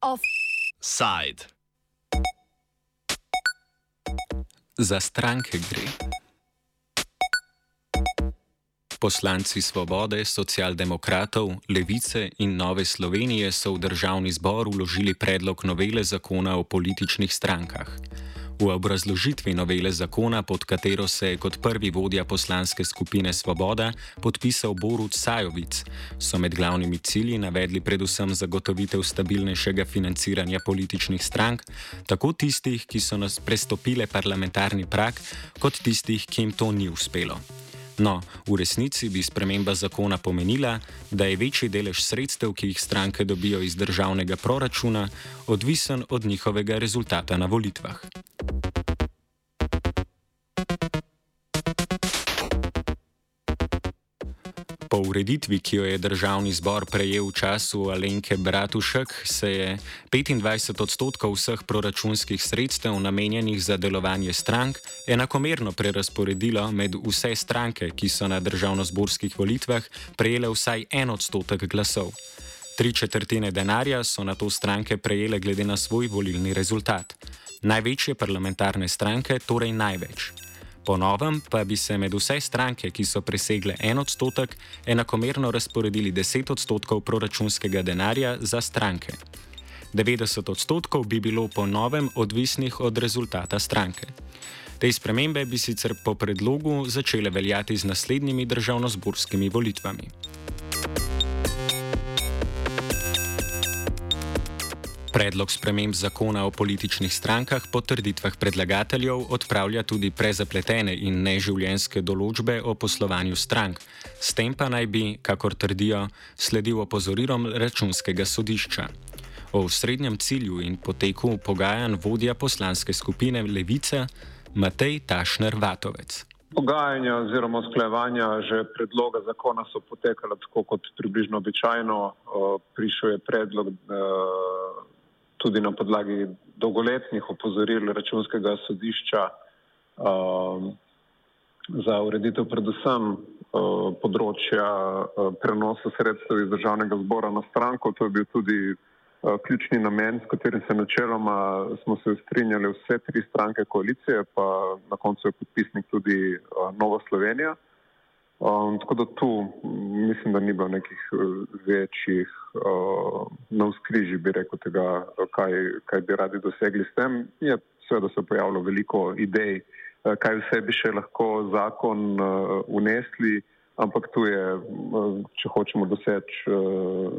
Offside. Za stranke gre. Poslanci Svobode, socialdemokratov, Levice in Nove Slovenije so v državni zbor uložili predlog novele zakona o političnih strankah. V obrazložitvi novele zakona, pod katero se je kot prvi vodja poslanske skupine Svoboda podpisal Borut Sajovic, so med glavnimi cilji navedli predvsem zagotovitev stabilnejšega financiranja političnih strank, tako tistih, ki so nas prestopile parlamentarni prak, kot tistih, ki jim to ni uspelo. No, v resnici bi sprememba zakona pomenila, da je večji delež sredstev, ki jih stranke dobijo iz državnega proračuna, odvisen od njihovega rezultata na volitvah. Po ureditvi, ki jo je državni zbor prejel v času Alenke Bratušek, se je 25 odstotkov vseh proračunskih sredstev namenjenih za delovanje strank enakomerno prerasporedilo med vse stranke, ki so na državno-zborskih volitvah prejele vsaj en odstotek glasov. Tri četrtine denarja so na to stranke prejele glede na svoj volilni rezultat. Največje parlamentarne stranke torej največ. Po novem pa bi se med vse stranke, ki so presegle en odstotek, enakomerno razporedili 10 odstotkov proračunskega denarja za stranke. 90 odstotkov bi bilo po novem odvisnih od rezultata stranke. Te spremembe bi sicer po predlogu začele veljati z naslednjimi državno-zborskimi volitvami. Predlog sprememb zakona o političnih strankah po trditvah predlagateljev odpravlja tudi prezapletene in neživljenske določbe o poslovanju strank, s tem pa naj bi, kakor trdijo, sledil opozorilom računskega sodišča. O srednjem cilju in poteku pogajanj vodja poslanske skupine Levice Matej Tašner Vatovec. Pogajanja oziroma sklejevanja že predloga zakona so potekala tako kot približno običajno. Prišel je predlog tudi na podlagi dolgoletnih opozoril računskega sodišča um, za ureditev predvsem uh, področja uh, prenosa sredstev iz državnega zbora na stranko. To je bil tudi uh, ključni namen, s katerim se načeloma smo se strinjali vse tri stranke koalicije, pa na koncu je podpisnik tudi uh, Nova Slovenija. Um, tako da tu mislim, da ni bilo nekih uh, večjih uh, navskriži, bi rekel, tega, kaj, kaj bi radi dosegli s tem. Je seveda se pojavilo veliko idej, uh, kaj vse bi še lahko zakon uh, unesli, ampak tu je, uh, če hočemo doseči uh,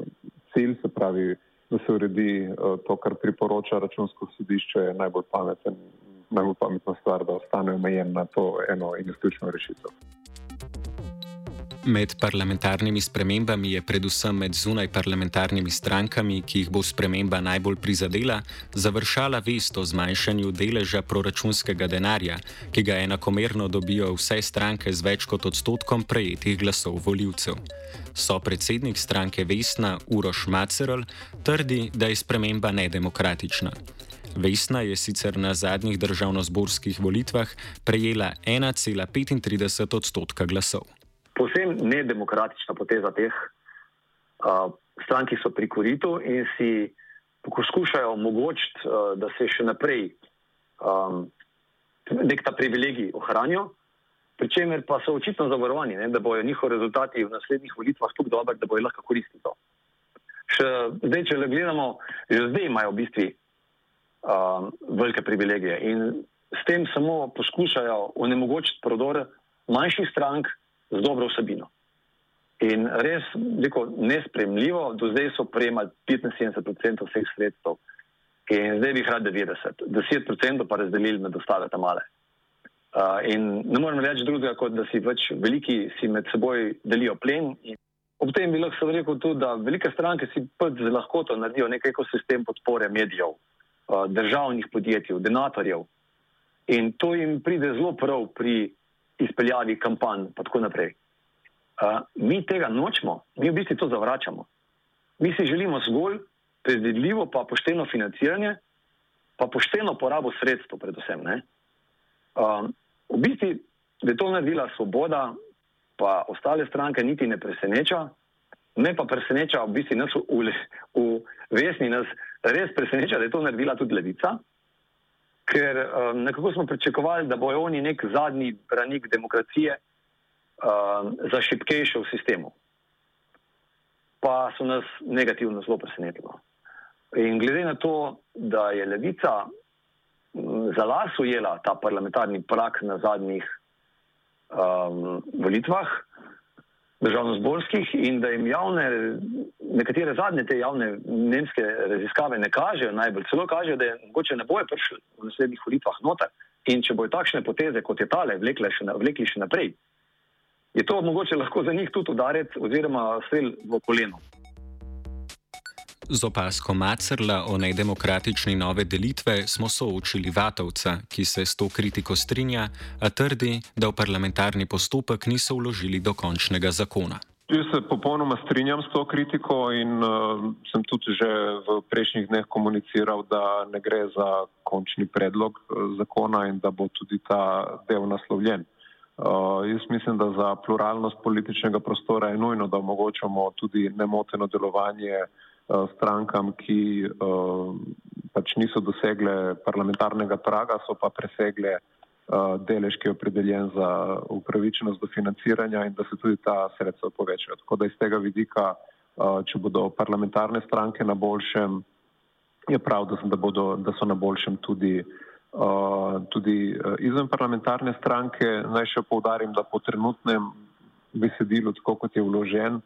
cilj, se pravi, da se uredi uh, to, kar priporoča računsko sodišče, je najbolj pameten. Najbolj pametna stvar, da ostane omejen na to eno in izključno rešitev. Med parlamentarnimi spremembami je predvsem med zunaj parlamentarnimi strankami, ki jih bo sprememba najbolj prizadela, završala vest o zmanjšanju deleža proračunskega denarja, ki ga enakomerno dobijo vse stranke z več kot odstotkom prejetih glasov voljivcev. So predsednik stranke Vesna Uroš Macerl trdi, da je sprememba nedemokratična. Vesna je sicer na zadnjih državno-zborskih volitvah prejela 1,35 odstotka glasov povsem nedemokratična poteza teh uh, strank, ki so pri koritu in si poskušajo omogočiti, uh, da se še naprej um, nek ta privilegij ohranijo, pri čemer pa so očitno zavarovani, ne, da bojo njihovi rezultati v naslednjih volitvah tako dobri, da bojo lahko koristili to. Še zdaj, če le gledamo, že zdaj imajo v bistvu um, velike privilegije in s tem samo poskušajo onemogočiti prodor manjših strank, z dobro vsebino. In res, rekel, nespremljivo, do zdaj so prejemali 75% vseh sredstev in zdaj bi jih rad 90, 10% pa razdelili med ostale tam male. Uh, in ne morem reči drugega, kot da si več veliki si med seboj delijo plen. Ob tem bi lahko rekel tudi, da velike stranke si pač z lahkoto naredijo nek ekosistem podpore medijev, uh, državnih podjetij, donatorjev. In to jim pride zelo prav pri izpeljavi kampanj in tako naprej. Uh, mi tega nočemo, mi v bistvu to zavračamo. Mi si želimo zgolj predvidljivo, pa pošteno financiranje, pa pošteno porabo sredstev, predvsem. Uh, v bistvu, da je to naredila svoboda, pa ostale stranke niti ne preseneča. Me pa preseneča, v bistvu nas v, v vesni nas res preseneča, da je to naredila tudi levica, ker um, nekako smo pričakovali, da bojo oni nek zadnji branik demokracije um, za šipkejše v sistemu. Pa so nas negativno zelo presenetili. In glede na to, da je levica za las ujela ta parlamentarni prak na zadnjih um, volitvah, državno-zborskih, in da jim javne, nekatere zadnje te javne nemške raziskave ne kažejo najbolj, celo kažejo, da je mogoče ne bojo prišli v naslednjih volitvah noter. In če bojo takšne poteze, kot je tale, vlekli še, vlekli še naprej, je to mogoče lahko za njih tudi udarec oziroma strel v koleno. Z opasko Macerla o nedemokratični nove delitve smo soočili Vatovca, ki se s to kritiko strinja, a trdi, da v parlamentarni postopek niso vložili dokončnega zakona. Jaz se popolnoma strinjam s to kritiko in uh, sem tudi že v prejšnjih dneh komuniciral, da ne gre za končni predlog uh, zakona in da bo tudi ta del naslovljen. Uh, jaz mislim, da za pluralnost političnega prostora je nujno, da omogočamo tudi nemoteno delovanje uh, strankam, ki uh, pač niso dosegle parlamentarnega praga, so pa presegle uh, delež, ki je opredeljen za upravičenost do financiranja in da se tudi ta sredstva povečajo. Tako da iz tega vidika, če bodo parlamentarne stranke na boljšem, je prav, da, da, bodo, da so na boljšem tudi, tudi izven parlamentarne stranke. Naj še povdarim, da po trenutnem besedilu, tako kot je vložen,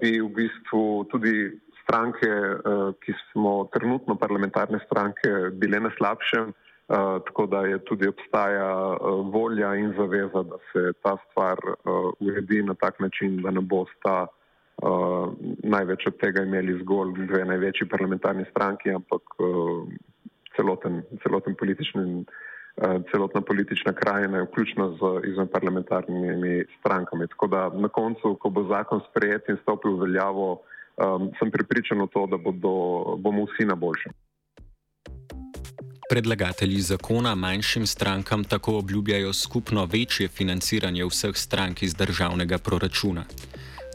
bi v bistvu tudi stranke, uh, ki smo trenutno parlamentarne stranke, bile na slabšem, uh, tako da je tudi obstaja uh, volja in zaveza, da se ta stvar uh, uredi na tak način, da ne bo sta uh, največ od tega imeli zgolj dve največji parlamentarni stranki, ampak uh, celoten, celoten politični. Eh, celotna politična krajina, vključno z izvenparlamentarnimi strankami. Tako da na koncu, ko bo zakon sprejet in stopil v veljavo, um, sem pripričan v to, da bodo, bomo vsi na boljšem. Predlagatelji zakona manjšim strankam tako obljubljajo skupno večje financiranje vseh strank iz državnega proračuna.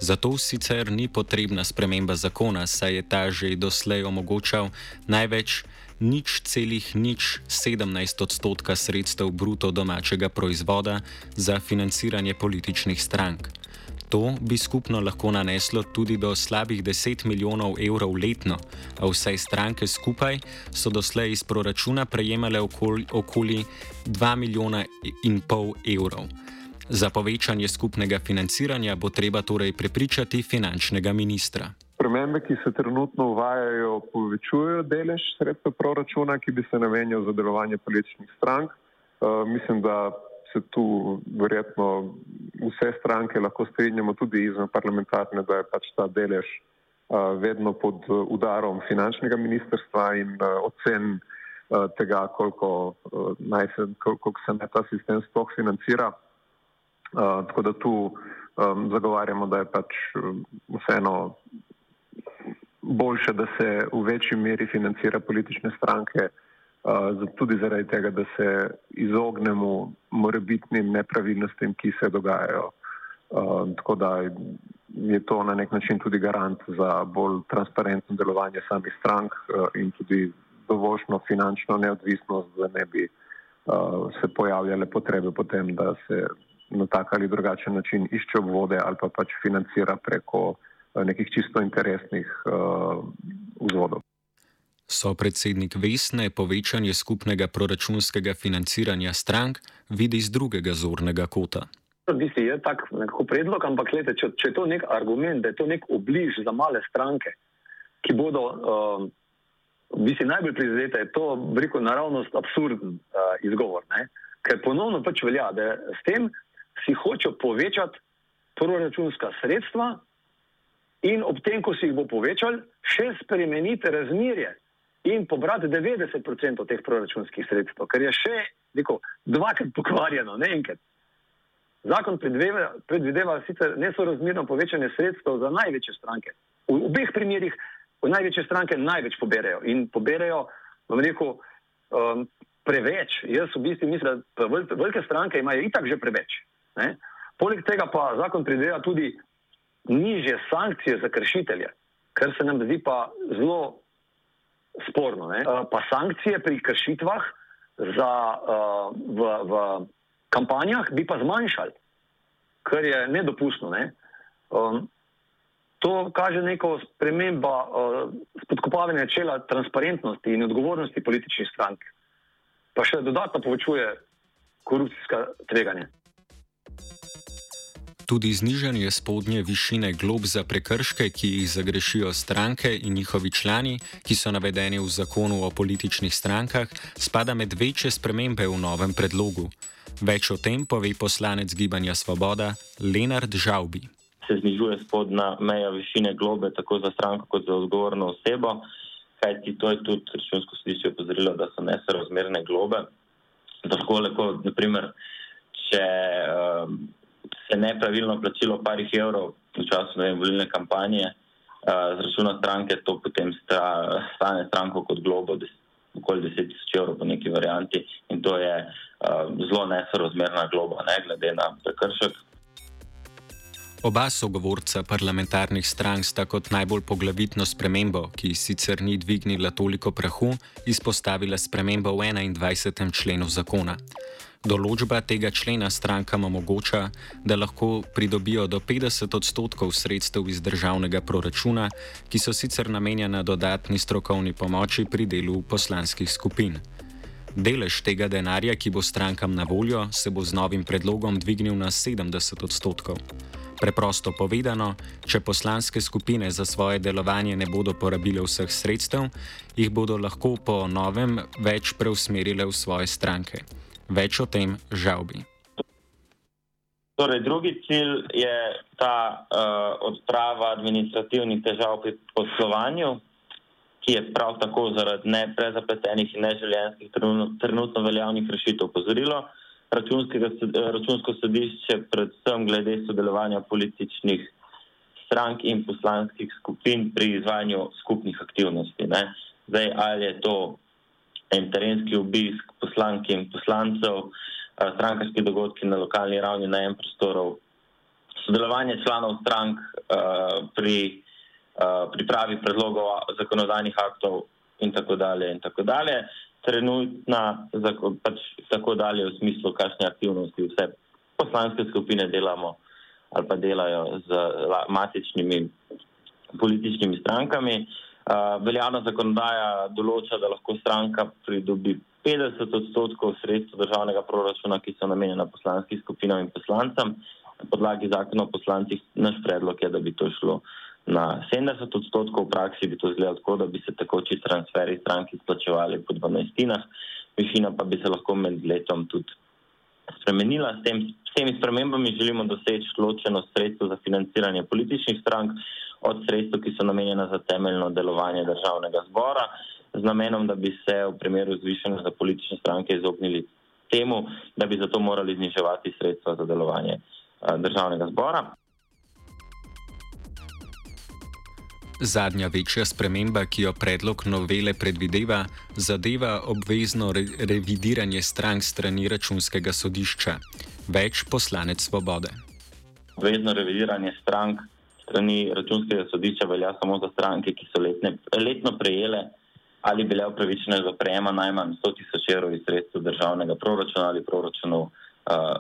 Zato sicer ni potrebna sprememba zakona, saj je ta že doslej omogočal največ nič celih nič 17 odstotka sredstev bruto domačega proizvoda za financiranje političnih strank. To bi skupno lahko naneslo tudi do slabih 10 milijonov evrov letno, a vse stranke skupaj so doslej iz proračuna prejemale okoli, okoli 2 milijona in pol evrov. Za povečanje skupnega financiranja bo treba torej prepričati finančnega ministra spremembe, ki se trenutno uvajajo, povečujejo delež sredstva proračuna, ki bi se namenjal za delovanje političnih strank. Uh, mislim, da se tu verjetno vse stranke lahko strinjamo, tudi izven parlamentarne, da je pač ta delež uh, vedno pod udarom finančnega ministrstva in uh, ocen uh, tega, koliko, uh, naj se, koliko se ne ta sistem sploh financira. Uh, tako da tu um, zagovarjamo, da je pač vseeno boljše, da se v večji meri financira politične stranke, uh, tudi zaradi tega, da se izognemo morebitnim nepravilnostim, ki se dogajajo. Uh, tako da je to na nek način tudi garant za bolj transparentno delovanje samih strank uh, in tudi dovoljšno finančno neodvisnost, da ne bi se pojavljale potrebe potem, da se na tak ali drugačen način išče obvode ali pa pač financira preko uh, nekih čisto interesnih uh, vzvodov. So predsednik Vesne povečanje skupnega proračunskega financiranja strank vidi z drugega zornega kota? Visi je tak nekako predlog, ampak gledajte, če, če je to nek argument, da je to nek obliž za male stranke, ki bodo uh, visi najbolj prizadete, je to veliko naravnost absurden uh, izgovor. Ne? Ker ponovno pač velja, da s tem si hočejo povečati proračunska sredstva, in ob tem, ko si jih bo povečal, še spremeniti razmerje in pobrati 90% teh proračunskih sredstev, kar je še neko, dvakrat pokvarjeno, ne enkrat. Zakon predvideva, predvideva sicer nesorazmerno povečanje sredstev za največje stranke. V obeh primerjih največje stranke največ poberajo in poberajo, bom rekel, um, preveč. Jaz v bistvu mislim, da velike stranke imajo itak že preveč. Ne? Poleg tega pa zakon predvideva tudi nižje sankcije za kršitelje, kar se nam zdi pa zelo sporno. Ne? Pa sankcije pri kršitvah za, v, v kampanjah bi pa zmanjšali, kar je nedopustno. Ne? Um, to kaže neko spremembo uh, spodkopavanja načela transparentnosti in odgovornosti političnih strank, pa še dodatno povečuje korupcijska tveganja. Tudi znižanje spodnje višine glob za prekrške, ki jih zagrešijo stranke in njihovi člani, ki so navedeni v zakonu o političnih strankah, spada med večje spremembe v novem predlogu. Več o tem pove poslanec Gibanja Svoboda Lenard Žaubi. Se znižuje spodnja meja višine globe tako za stranko kot za odgovorno osebo, kajti to je tudi računsko sodišče opozorilo, da so nesorazmerne globe. Tako lahko, naprimer, če um, se nepravilno plačilo parih evrov v času vem, volilne kampanje uh, z računa stranke, to potem sta, stane stranko kot globo, des, okoli 10 tisoč evrov po neki varianti in to je uh, zelo nesorozmerna globa, ne glede na prekršek. Oba sogovorca parlamentarnih strank sta kot najbolj poglavitno spremembo, ki sicer ni dvignila toliko prahu, izpostavila spremembo v 21. členu zakona. Določba tega člena strankam omogoča, da lahko pridobijo do 50 odstotkov sredstev iz državnega proračuna, ki so sicer namenjena dodatni strokovni pomoči pri delu poslanskih skupin. Delež tega denarja, ki bo strankam na voljo, se bo z novim predlogom dvignil na 70 odstotkov. Preprosto povedano, če poslanske skupine za svoje delovanje ne bodo porabile vseh sredstev, jih bodo lahko po novem več preusmerile v svoje stranke. Več o tem žalbi. Torej, drugi cilj je ta uh, odprava administrativnih težav pri poslovanju, ki je prav tako zaradi neprezapletenih in neželjenskih trenutno veljavnih rešitev opozorilo. Računsko sodišče, predvsem glede sodelovanja političnih strank in poslanskih skupin pri izvajanju skupnih aktivnosti. Ne. Zdaj, ali je to en terenski obisk poslank in poslancev, eh, strankarski dogodki na lokalni ravni na enem prostoru, sodelovanje članov strank uh, pri uh, pripravi predlogov zakonodajnih aktov in tako dalje in tako dalje. Trenutna, pač tako dalje v smislu, kakšne aktivnosti vse poslanske skupine delamo ali pa delajo z matičnimi političnimi strankami. Veljavna zakonodaja določa, da lahko stranka pridobi 50 odstotkov sredstev državnega proračuna, ki so namenjena poslanskim skupinam in poslancem. Na podlagi zakona o poslancih naš predlog je, da bi to šlo na 70 odstotkov, v praksi bi to izgledalo tako, da bi se takoči transferi stranki splačevali po 12. Višina pa bi se lahko med letom tudi spremenila. S, tem, s temi spremembami želimo doseči ločeno sredstvo za financiranje političnih strank od sredstev, ki so namenjena za temeljno delovanje državnega zbora, z namenom, da bi se v primeru zvišanja za politične stranke izognili temu, da bi zato morali zniževati sredstva za delovanje državnega zbora. Zadnja večja sprememba, ki jo predlog novele predvideva, zadeva obvezno re revidiranje strank strani računskega sodišča. Več poslanec svobode. Obvezno revidiranje strank strani računskega sodišča velja samo za stranke, ki so letne, letno prejele ali bile upravičene do prejema najmanj 100 tisoč evrov iz sredstev državnega proračuna ali proračunov uh,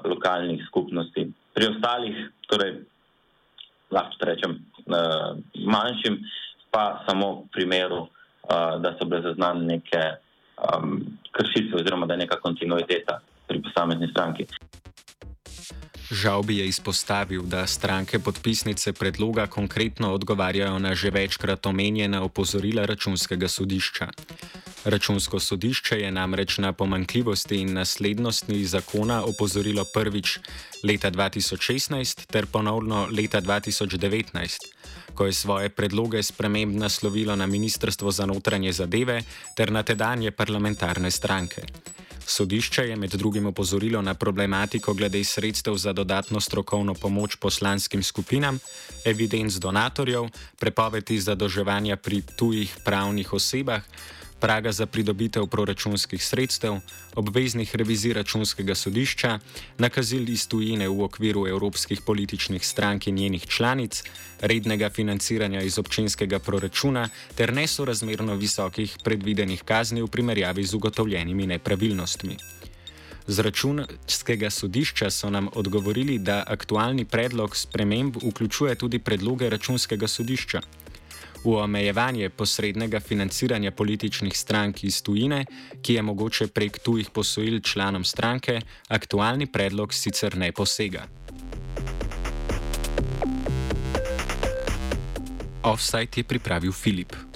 lokalnih skupnosti. Pri ostalih, torej lahko rečem uh, manjšim, pa samo v primeru, uh, da so bile zaznane neke um, kršitve oziroma da je neka kontinuiteta pri posamezni stranki. Žal bi je izpostavil, da stranke podpisnice predloga konkretno odgovarjajo na že večkrat omenjena opozorila računskega sodišča. Računsko sodišče je namreč na pomankljivosti in naslednosti zakona opozorilo prvič leta 2016 ter ponovno leta 2019, ko je svoje predloge sprememb naslovilo na Ministrstvo za notranje zadeve ter na tedanje parlamentarne stranke. Sodišče je med drugim opozorilo na problematiko glede sredstev za dodatno strokovno pomoč poslanskim skupinam, evidenc donatorjev, prepovedi zadolževanja pri tujih pravnih osebah, praga za pridobitev proračunskih sredstev, obveznih revizij računskega sodišča, nakazil iz tujine v okviru evropskih političnih strank in njenih članic, rednega financiranja iz občinskega proračuna ter nesorazmerno visokih predvidenih kazni v primerjavi z ugotovljenimi nepravilnostmi. Z računskega sodišča so nam odgovorili, da aktualni predlog sprememb vključuje tudi predloge računskega sodišča. V omejevanje posrednega financiranja političnih strank iz tujine, ki je mogoče prek tujih posojil članom stranke, aktualni predlog sicer ne posega. Offside je pripravil Filip.